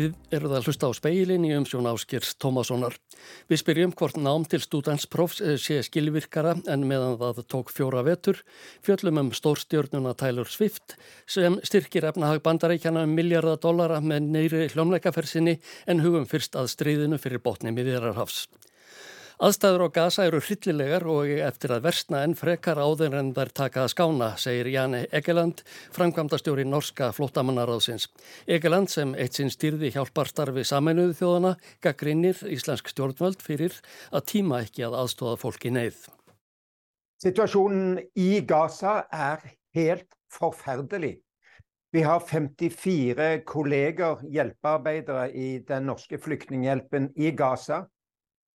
Þið eruð að hlusta á speilin í umsjón áskirs Tómassonar. Við spyrjum hvort nám til stúdansprófs eh, sé skilvirkara en meðan það tók fjóra vetur. Fjöllum um stórstjörnuna Taylor Swift sem styrkir efnahag bandarækjana um miljardadólara með neyri hljómleikafersinni en hugum fyrst að stríðinu fyrir botni miðjararhafs. Aðstæður á Gaza eru hryllilegar og eftir að versna en frekar áður en þær taka að skána, segir Jani Egeland, framkvæmdastjóri norska flottamannaráðsins. Egeland sem eitt sinn styrði hjálparstarfi sameinuðu þjóðana, gaggrinnir íslensk stjórnvöld fyrir að tíma ekki að aðstóða fólki neyð. Situasjonen i Gaza er helt forferdelig. Vi har 54 kolleger, hjelpearbeidere i den norske flyktninghjelpen i Gaza.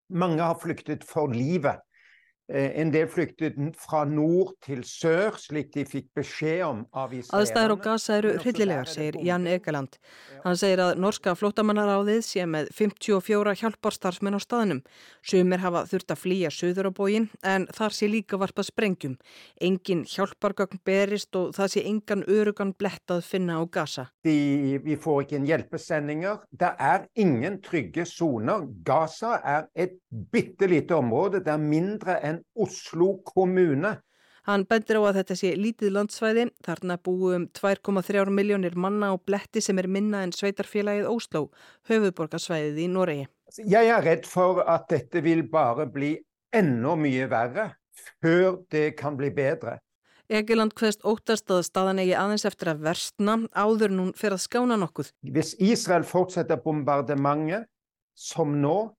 Mange har flyktet for livet. Eh, en del flyktet fra nord til sør, slik de fikk beskjed om av israelerne. Aðstæður á Gaza eru hryllilegar, segir Jan Egeland. Hann segir að norska flótamannaráðið sé með 54 hjálparstarfsmenn á staðnum. Sumir hafa þurft að flýja söður á bógin en þar sé líka varpað sprengjum. Engin hjálpargögn berist og það sé engan örugan blettað finna á Gaza. De, vi får ikke en hjelpesendinger. Det er ingen trygge soner. Gaza er et bitte lite område. Det er mindre enn en Oslo kommune. Hann bendir á að þetta sé lítið landsvæði, þarna búum 2,3 miljónir manna á bletti sem er minna en sveitarfélagið Ósló, höfuborgarsvæðið í Noregi. Jeg er redd for at dette vil bare bli enda mye verre før det kan bli bedre. Egeland hverst óttast að staðan eigi aðeins eftir að verstna áður nún fyrir að skána nokkuð. Hvis Israel fortsetter bombardementet som nå,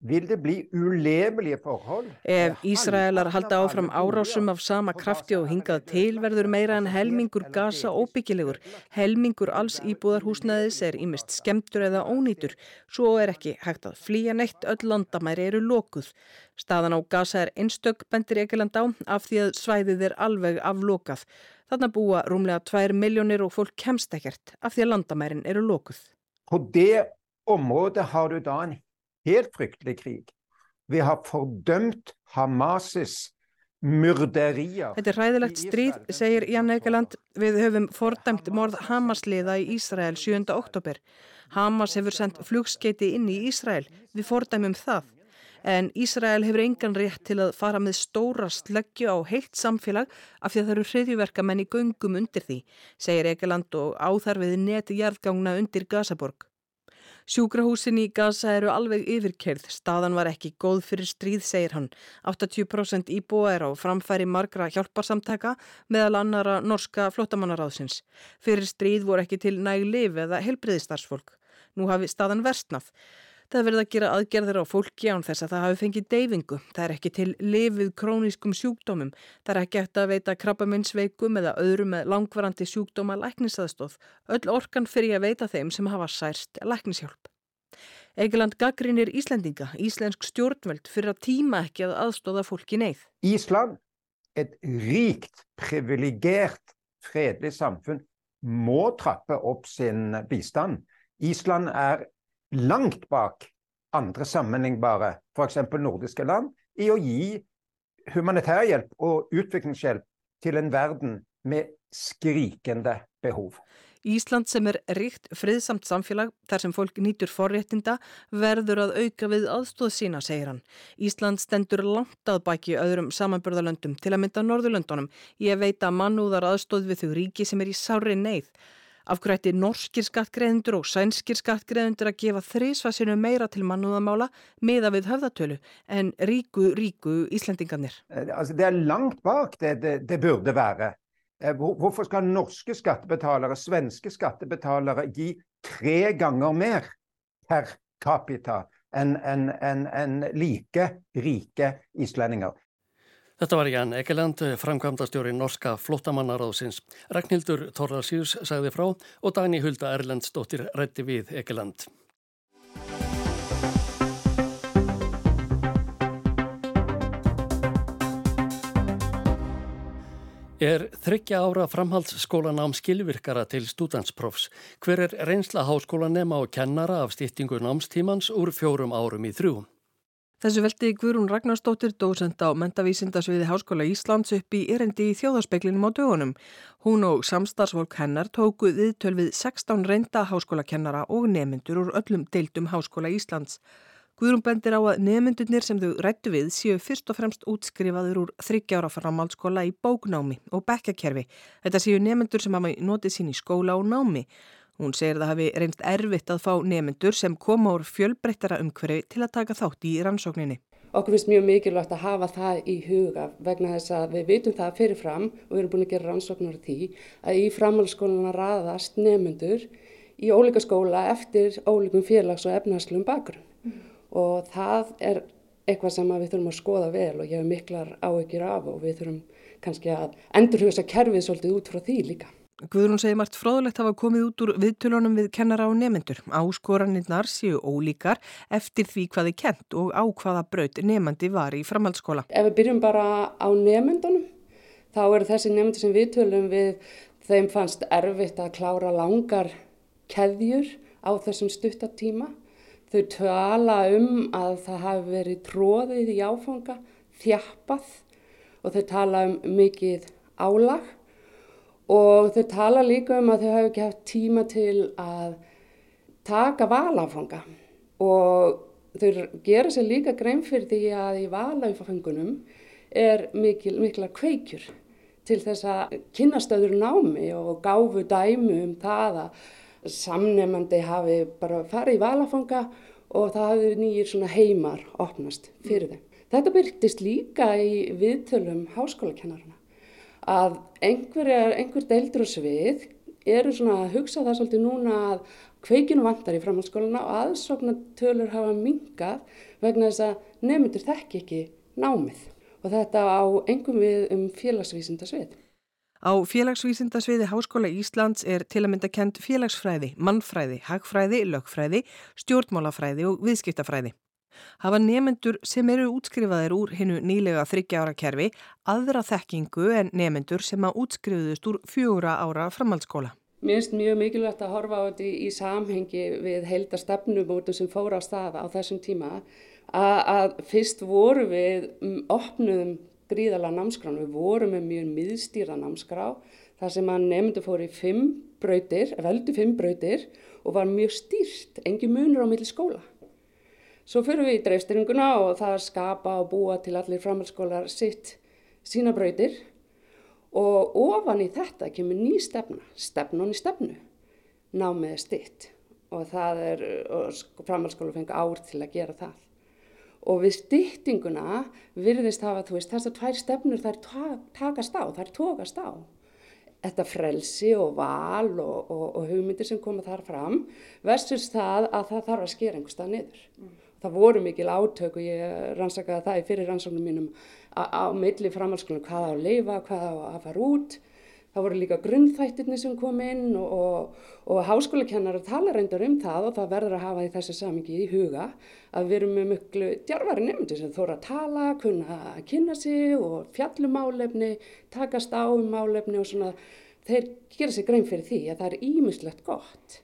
vil det bli ulevelige forhold. Ef Ísraelar halda áfram árásum af sama krafti og hingað til verður meira en helmingur gasa óbyggilegur. Helmingur alls íbúðarhúsnaðis er ímist skemtur eða ónýtur. Svo er ekki hægt að flýja neitt, öll landamæri eru lokuð. Staðan á gasa er einstök, bendir Egeland á, af því að svæðið er alveg aflokað. Þarna búa rúmlega 2 miljónir og fólk kemst ekkert af því að landamærin eru lokuð. På det området har du da en helt fryktelig krig. Vi har fordømt Hamases myrderier. Þetta er ræðilegt stríð, segir Jan Egeland. Við höfum fordæmt morð Hamasliða í Ísrael 7. oktober. Hamas hefur sendt flugskeiti inn í Ísrael. Við fordæmum það. En Ísrael hefur engan rétt til að fara með stóra sleggju á heilt samfélag af því að það eru hriðjuverkamenn í göngum undir því, segir Egeland og áþarfið neti jarðgangna undir Gazaborg. Sjúkrahúsin í Gaza eru alveg yfirkerð, staðan var ekki góð fyrir stríð, segir hann. 80% íbúa er á framfæri margra hjálparsamtaka meðal annara norska flottamannaráðsins. Fyrir stríð voru ekki til næg liv eða helbriðistarsfólk. Nú hafi staðan verstnað. Það verður að gera aðgerðir á fólki án þess að það hafi fengið deyfingu. Það er ekki til lifið krónískum sjúkdómum. Það er ekki eftir að veita krabbaminsveikum eða öðrum með langvarandi sjúkdóma læknisaðstóð. Öll orkan fyrir að veita þeim sem hafa særst læknishjálp. Egeland gaggrinir Íslendinga, Íslensk stjórnveld, fyrir að tíma ekki að aðstóða fólki neyð. Ísland, et ríkt, privilegert, fredelig samfunn, må trappe opp sin bistand. Ísland er langt bak andre sammenlignbare, f.eks. nordiske land, i å gi humanitær hjelp og utviklingshjelp til en verden med skrikende behov. Ísland sem er ríkt friðsamt samfélag þar sem fólk nýtur forréttinda verður að auka við aðstóð sína, segir hann. Ísland stendur langt að baki öðrum samanbörðalöndum til að mynda Norðurlöndunum. Ég veit að mannúðar aðstóð við þau ríki sem er í sári neyð. Afgrætti norskir skattgreðendur og sænskir skattgreðendur að gefa þrísvarsinu meira til mannúðamála meða við höfðatölu en ríku, ríku Íslendingarnir. Eh, altså, det er langt bak det det, det burde være. Eh, hvorfor skal norske skattebetalere, svenske skattebetalere gi tre ganger mer per capita enn en, en, en like rike islendinger? Þetta var Jan Egeland, framkvæmdastjóri norska flottamannaráðsins. Ragnhildur Torrarsjús sagði frá og Dani Hulda Erlendsdóttir rætti við Egeland. Er þryggja ára framhaldsskólanám skilvirkara til stúdansprófs? Hver er reynsla háskólanema og kennara af stýttingu námstímans úr fjórum árum í þrjú? Þessu veldi Guðrún Ragnarstóttir, dósend á mentavísindasviði Háskóla Íslands upp í erendi í þjóðarspeklinum á dögunum. Hún og samstagsvolk hennar tóku viðtöl við 16 reynda háskólakennara og nemyndur úr öllum deildum Háskóla Íslands. Guðrún bendir á að nemyndunir sem þau rættu við séu fyrst og fremst útskrifaður úr þryggjára framhaldsskóla í bóknámi og bekkakerfi. Þetta séu nemyndur sem hafa notið sín í skóla og námi Hún segir það hafi reynst erfitt að fá nemyndur sem koma úr fjölbreyttara umhverfi til að taka þátt í rannsókninni. Okkur finnst mjög mikilvægt að hafa það í huga vegna þess að við vitum það fyrirfram og við erum búin að gera rannsóknar á því að í framhaldsskóluna raðast nemyndur í ólíka skóla eftir ólíkum félags- og efnarslum bakgrunn mm. og það er eitthvað sem við þurfum að skoða vel og ég hef miklar áökjur af og við þurfum kannski að endurhuga kerfið svolítið út frá því líka. Guðrún segir margt fróðulegt hafa komið út úr viðtölunum við kennara og nemyndur. Áskoraninnar séu ólíkar eftir því hvað er kent og á hvaða braut nemyndi var í framhaldsskóla. Ef við byrjum bara á nemyndunum, þá eru þessi nemyndir sem viðtölum við þeim fannst erfitt að klára langar keðjur á þessum stuttatíma. Þau tala um að það hafi verið tróðið í áfanga, þjappað og þau tala um mikið álag og þau tala líka um að þau hafa ekki haft tíma til að taka valafanga og þau gera sér líka grein fyrir því að í valafafangunum er mikil, mikla kveikjur til þess að kynastöður námi og gáfu dæmu um það að samnefnandi hafi bara farið í valafanga og það hafi nýjir svona heimar opnast fyrir þeim. Þetta byrktist líka í viðtölum háskólakennarana að einhver, einhver deildur og svið eru svona að hugsa það svolítið núna að kveikinu vantar í framhaldsskóluna og aðsóknartölur hafa mingað vegna þess að nefndur þekk ekki námið og þetta á engum við um félagsvísindasvið. Á félagsvísindasviði Háskóla Íslands er til að mynda kent félagsfræði, mannfræði, hagfræði, lögfræði, stjórnmálafræði og viðskiptafræði hafa nefendur sem eru útskrifaðir úr hinnu nýlega þryggja ára kerfi aðra þekkingu en nefendur sem að útskrifuðust úr fjóra ára framhaldsskóla. Mér finnst mjög mikilvægt að horfa á þetta í, samhengi við heilda stefnumótum sem fóra á staða á þessum tíma að, fyrst voru við um, opnuðum gríðala námskrán, við vorum með mjög miðstýra námskrá þar sem að nefndu fóri fimm brautir, veldu fimm brautir og var mjög stýrt, engi munur á milli skóla. Svo fyrir við í dreifstyringuna og það skapa og búa til allir framhaldsskólar sitt sína brautir og ofan í þetta kemur ný stefna, stefnun í stefnu, námið stitt og það er, og framhaldsskólar fengi ár til að gera það. Og við stýttinguna virðist hafa, þú veist, þessar tvær stefnur þær takast á, þær tókast á. Þetta frelsi og val og, og, og hugmyndir sem koma þar fram versus það að það þarf að skera einhverstað niður. Mm það voru mikil átök og ég rannsakaði það í fyrir rannsóknum mínum á milli framhalskólum hvað á að leifa, hvað á að fara út. Það voru líka grunnþættirni sem kom inn og, og, og háskólakennar tala reyndar um það og það verður að hafa í þessu samingi í huga að við erum með mjög djarfari nefndi sem þóra að tala, kunna að kynna sig og fjallum málefni, takast á um málefni og svona þeir gera sig grein fyrir því að það er ímislegt gott.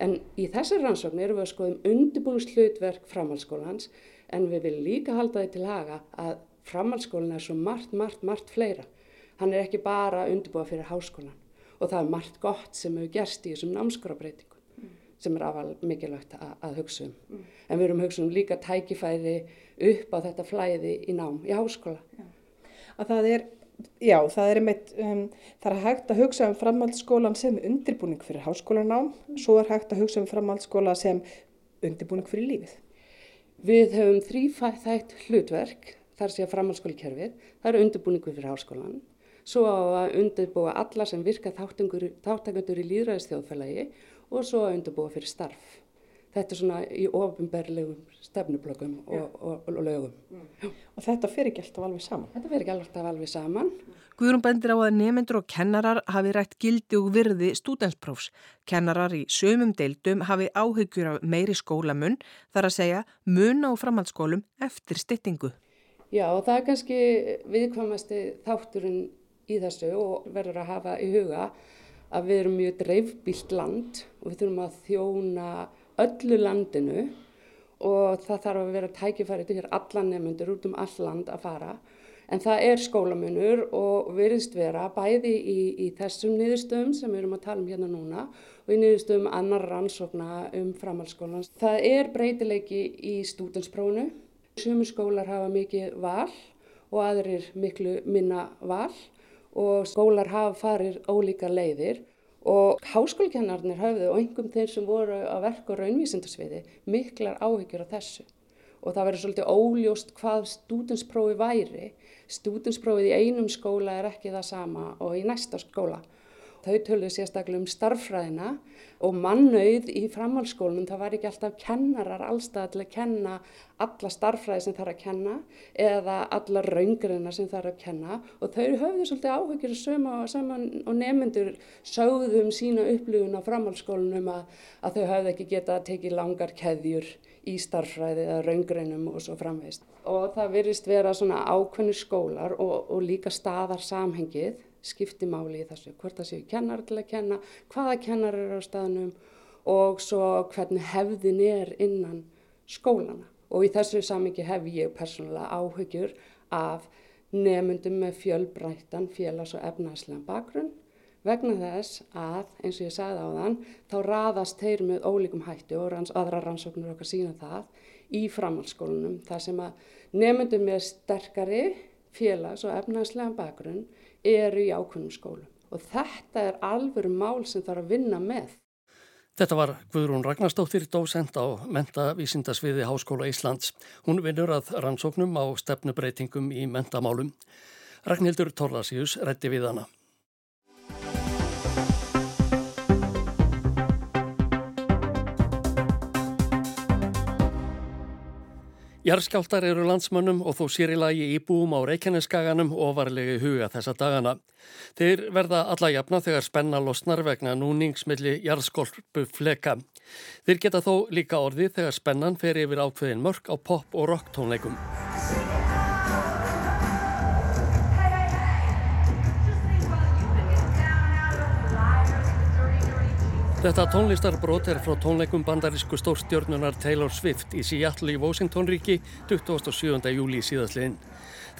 En í þessar rannsókn erum við að skoðum undirbúinslutverk framhaldsskólans en við viljum líka halda því til haga að framhaldsskólinn er svo margt, margt, margt fleira. Hann er ekki bara undirbúa fyrir háskólan og það er margt gott sem hefur gerst í þessum námskrafbreytingum sem er afal mikilvægt að, að hugsa um. Mm. En við erum hugsa um líka tækifæri upp á þetta flæði í nám í háskóla. Já. Að það er Já, það er einmitt, um, það er hægt að hugsa um framhaldsskólan sem undirbúning fyrir háskólanám, svo er hægt að hugsa um framhaldsskóla sem undirbúning fyrir lífið. Við höfum þrýfætt hlutverk, þar sé að framhaldsskólikerfið, það eru undirbúningu fyrir háskólan, svo að undirbúa alla sem virka þáttakandur í líðræðistjóðfélagi og svo að undirbúa fyrir starf þetta er svona í ofinberlegum stefnublöggum og, og, og lögum. Mm. Og þetta fer ekki alltaf alveg saman? Þetta fer ekki alltaf alveg saman. Guðrún bendir á að nefnendur og kennarar hafi rætt gildi og virði stúdensprófs. Kennarar í sömum deildum hafi áhyggjur af meiri skólamun þar að segja mun á framhaldsskólum eftir styttingu. Já og það er kannski viðkvamasti þátturinn í þessu og verður að hafa í huga að við erum mjög dreifbílt land og við þurfum að þjóna öllu landinu og það þarf að vera tækifæri til hér allan nefnundur út um all land að fara. En það er skólamunur og veriðst vera bæði í, í þessum niðurstöðum sem við erum að tala um hérna núna og í niðurstöðum annar rannsókna um framhaldsskólan. Það er breytileiki í stúdensprónu. Sumur skólar hafa mikið val og aðrir miklu minna val og skólar hafa farið ólíka leiðir og háskólkennarnir höfðu og einhverjum þeir sem voru að verka raunvísindarsviði miklar áhyggjur af þessu og það verður svolítið óljóst hvað stúdinsprófi væri. Stúdinsprófið í einum skóla er ekki það sama og í næsta skóla. Þau töluðu sérstaklega um starffræðina og mannauð í framhaldsskólunum. Það var ekki alltaf kennarar allstað til að kenna alla starffræði sem er að kenna eða alla raungriðina sem er að kenna og þau höfðu svolítið áhugir saman og nefnendur sögðum sína upplifun á framhaldsskólunum að, að þau höfðu ekki getað að teki langar keðjur í starffræði eða raungrinum og svo framvegist. Og það virðist vera svona ákveðni skólar og, og líka staðar samhengið skipti máli í þessu, hvort það séu kennar til að kenna, hvaða kennar eru á staðnum og svo hvernig hefðin er innan skólana. Og í þessu samingi hef ég persónulega áhugjur af nefnundum með fjölbrættan félags- og efnaðslega bakgrunn vegna þess að, eins og ég sagði á þann, þá raðast þeir með ólíkum hættu og ranns, aðra rannsóknur okkar sína það í framhaldsskólunum. Það sem að nefnundum með sterkari félags- og efnaðslega bakgrunn eru í ákveðnum skólum og þetta er alvöru mál sem þarf að vinna með. Þetta var Guðrún Ragnarstóttir, dósend á mentavísindasviði Háskóla Íslands. Hún vinnur að rannsóknum á stefnubreitingum í mentamálum. Ragnhildur Torlasíus rætti við hana. Jarskjáltar eru landsmönnum og þó sér í lagi íbúum á Reykjaneskaganum ofarlegi huga þessa dagana. Þeir verða alla jafna þegar spenna losnar vegna núningsmilli jarðskolpu fleka. Þeir geta þó líka orði þegar spennan fer yfir ákveðin mörg á pop og rock Þetta tónlistarbrót er frá tónleikum bandarísku stórstjörnunar Taylor Swift í Seattle í Washington-ríki 27. júli síðastliðin.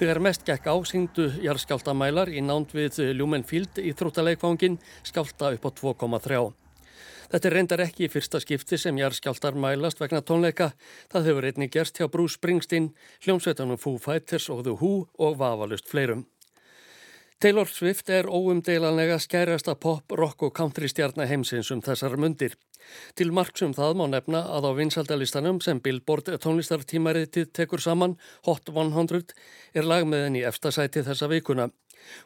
Þegar mest gekk á syngdu jarðskjáltamælar í nánd við Lumenfield í þrútaleikfangin skjálta upp á 2,3. Þetta er reyndar ekki í fyrsta skipti sem jarðskjáltar mælast vegna tónleika. Það hefur einnig gerst hjá Bruce Springsteen, hljómsveitanum Foo Fighters og The Who og vafalust fleirum. Taylor Swift er óumdeilanlega skærasta pop, rock og country stjarnar heimsins um þessar mundir. Til marksum það má nefna að á vinsaldalistanum sem Billboard tónlistartímaritið tekur saman, Hot 100, er lag með henni í efstasæti þessa vikuna.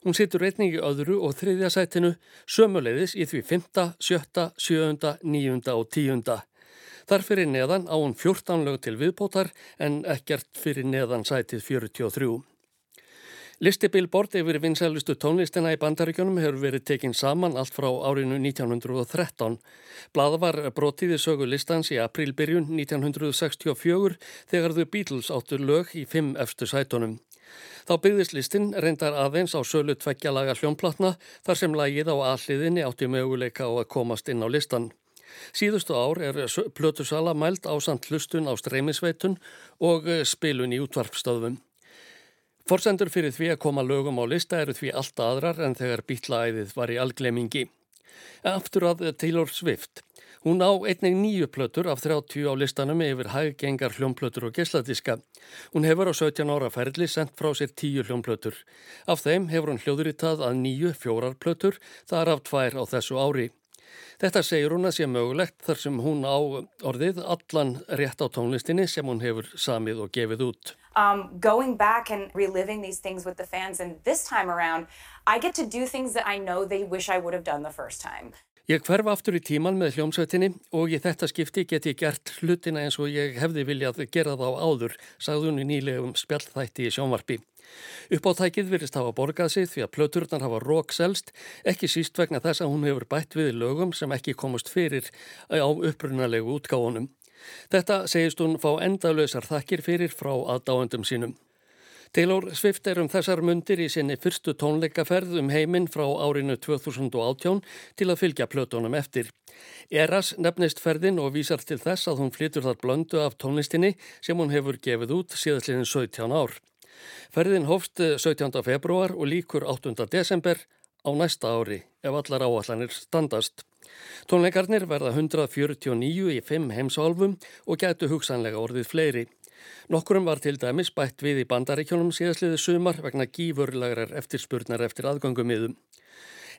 Hún situr reyning í öðru og þriðja sætinu, sömuleiðis í því 5., 7., 7., 9. og 10. Þar fyrir neðan á hún 14 lög til viðbótar en ekkert fyrir neðan sætið 43. Listi Billboard yfir vinsælustu tónlistina í bandaríkjónum hefur verið tekinn saman allt frá árinu 1913. Blada var brotið í sögu listans í aprílbyrjun 1964 þegar þau Beatles áttur lög í fimm efstu sætonum. Þá byggðist listin reyndar aðeins á sölu tveggjalaga hljónplatna þar sem lagið á alliðinni átti möguleika á að komast inn á listan. Síðustu ár er plötusala mælt á samt hlustun á streymisveitun og spilun í útvarpstöðum. Forsendur fyrir því að koma lögum á lista eru því allt aðrar en þegar býtlaæðið var í alglemingi. Aftur að Taylor Swift. Hún á einnig nýju plötur af 30 á listanum yfir hæggengar hljómplötur og gesladiska. Hún hefur á 17 ára ferli sendt frá sér 10 hljómplötur. Af þeim hefur hún hljóðuritað að nýju fjórar plötur, þar af tvær á þessu ári. Þetta segir hún að sé mögulegt þar sem hún á orðið allan rétt á tónlistinni sem hún hefur samið og gefið út um, going back and reliving these things with the fans. And this time around, I get to do things that I know they wish I would have done the first time. Ég hverfa aftur í tíman með hljómsveitinni og í þetta skipti get ég gert hlutina eins og ég hefði viljað gera þá áður, sagði hún í nýlegum spjallþætti í sjónvarpi. Uppáttækið virðist hafa borgað sig því að plöturnar hafa rókselst, ekki síst vegna þess að hún hefur bætt við lögum sem ekki komust fyrir á upprunalegu útgáðunum. Þetta segist hún fá endalösar þakkir fyrir frá aðdáendum sínum. Taylor Swift er um þessar mundir í sinni fyrstu tónleikaferð um heiminn frá árinu 2018 til að fylgja plötunum eftir. Eras nefnist ferðin og vísar til þess að hún flytur þar blöndu af tónlistinni sem hún hefur gefið út síðastliðin 17 ár. Ferðin hófst 17. februar og líkur 8. desember á næsta ári ef allar áallanir standast. Tónleikarnir verða 149 í 5 heimsálfum og gætu hugsanlega orðið fleiri. Nokkurum var til dæmis bætt við í bandaríkjónum síðasliði sumar vegna gífurlagrar eftirspurnar eftir aðgangumiðum.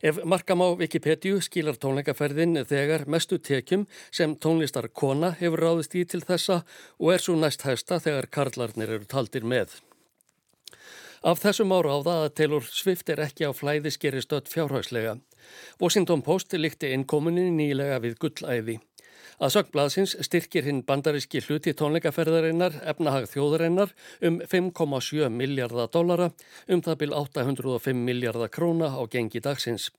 Ef markam á Wikipedia skilar tónleikaferðin þegar mestu tekjum sem tónlistar kona hefur ráðist í til þessa og er svo næst hæsta þegar karlarnir eru taldir með. Af þessum ára á það að Taylor Swift er ekki á flæðiskeri stödd fjárhagslega. Washington Post líkti innkomunin nýlega við gullæði. Að sögblaðsins styrkir hinn bandaríski hluti tónleikaferðarinnar efnahag þjóðarinnar um 5,7 miljardar dollara um það byl 805 miljardar króna á gengi dagsins.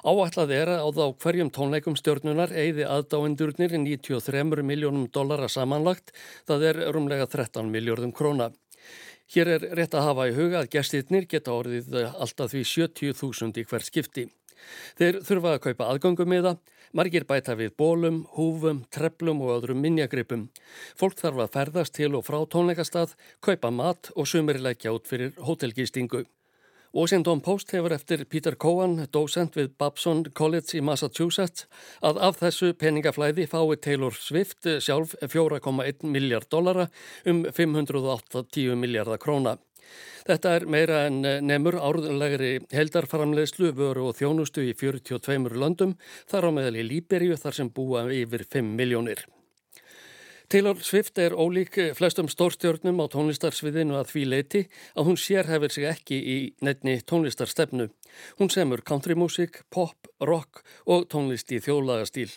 Áætlað er að á hverjum tónleikum stjórnunar eigði aðdáendurnir 93 miljónum dollara samanlagt, það er rúmlega 13 miljardum króna. Hér er rétt að hafa í huga að gestitnir geta orðið alltaf því 70.000 í hver skipti. Þeir þurfa að kaupa aðgangum Margir bæta við bólum, húfum, treplum og öðrum minjagripum. Fólk þarf að ferðast til og frá tónleikastað, kaupa mat og sumir leggja út fyrir hótelgistingu. Washington Post hefur eftir Peter Cohen, dósent við Babson College í Massachusetts, að af þessu peningaflæði fái Taylor Swift sjálf 4,1 miljard dollara um 580 miljardar króna. Þetta er meira en nefnur árðunlegri heldarframlegslu vöru og þjónustu í 42 löndum, þar á meðal í Líberíu þar sem búa yfir 5 miljónir. Taylor Swift er ólík flestum stórstjórnum á tónlistarsviðinu að því leiti að hún sérhefir sig ekki í nefni tónlistarstefnu. Hún semur countrymusik, pop, rock og tónlist í þjóðlagastíl.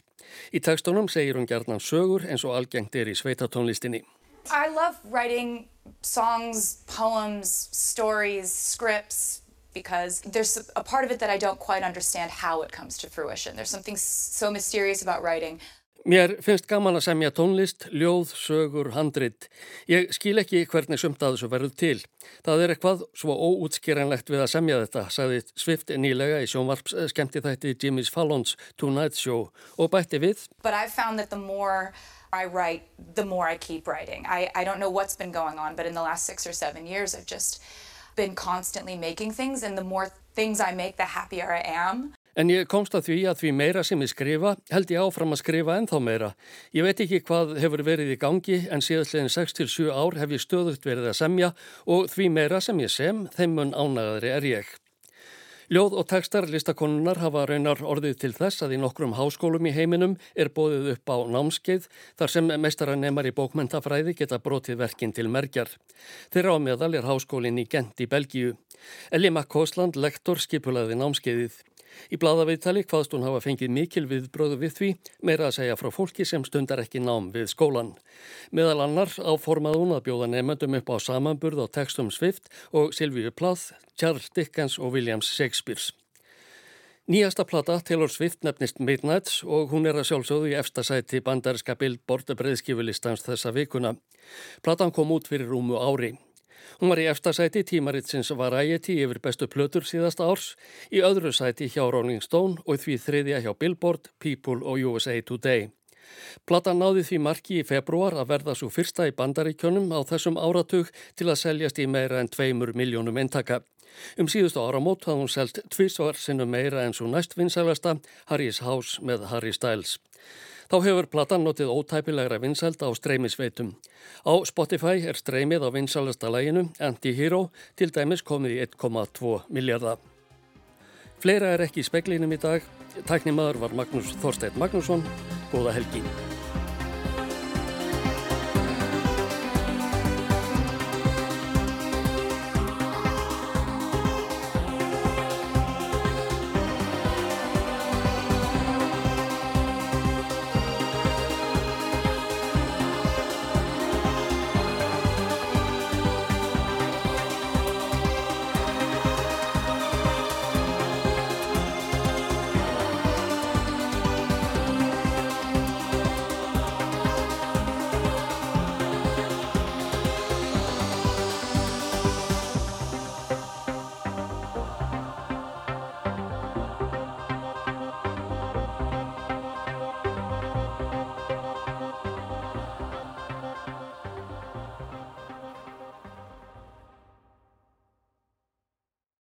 Í tekstunum segir hún gerðnan sögur eins og algengt er í sveitatónlistinni. I love writing songs, poems, stories, scripts, because there's a part of it that I don't quite understand how it comes to fruition. There's something so mysterious about writing. Mér finnst gaman að semja tónlist, ljóð, sögur, handrit. Ég skil ekki hvernig sumt að þessu verður til. Það er eitthvað svo óútskýranlegt við að semja þetta, sagði Swift nýlega í sjónvarps skemmti þætti Jimmy's Fallon's Tonight Show og bætti við. But I found that the more I write, the more I keep writing. I, I don't know what's been going on, but in the last six or seven years, I've just been constantly making things, and the more things I make, the happier I am. En ég komst að því að því meira sem ég skrifa held ég áfram að skrifa ennþá meira. Ég veit ekki hvað hefur verið í gangi en síðastlegin 6-7 ár hef ég stöðugt verið að semja og því meira sem ég sem, þeim mun ánægðari er ég. Ljóð og tekstar listakonunnar hafa raunar orðið til þess að í nokkrum háskólum í heiminum er bóðið upp á námskeið þar sem mestaranemar í bókmentafræði geta brotið verkinn til merkjar. Þeirra á meðal er háskólinn í Gent í Belgíu. Elli Makkosland, lektor, skipulaði námskeiðið. Í bladaveittali hvaðst hún hafa fengið mikil viðbröðu við því, meira að segja frá fólki sem stundar ekki nám við skólan. Meðal annar áformað hún að bjóða nefnendum upp á samanburð á textum Swift og Silvíu Plath, Charles Dickens og Williams Shakespeare. Nýjasta plata, Taylor Swift, nefnist Midnights og hún er að sjálfsögðu í efstasæti bandarska bildbord breyðskifulistans þessa vikuna. Platan kom út fyrir rúmu ári. Hún var í efstasæti tímaritsins Variety yfir bestu plötur síðasta árs, í öðru sæti hjá Rolling Stone og því þriðja hjá Billboard, People og USA Today. Platan náði því marki í februar að verða svo fyrsta í bandaríkjónum á þessum áratug til að seljast í meira en tveimur miljónum eintaka. Um síðustu áramót hafði hún selgt tvísvar sinnum meira en svo næstvinsælasta Harry's House með Harry Styles. Þá hefur platan notið ótæpilegra vinsælda á streymisveitum. Á Spotify er streymið á vinsælasta læginu Anti-Hero til dæmis komið í 1,2 miljardar. Fleira er ekki í speklinum í dag. Tæknimaður var Magnús Þorstein Magnússon. Góða helgi.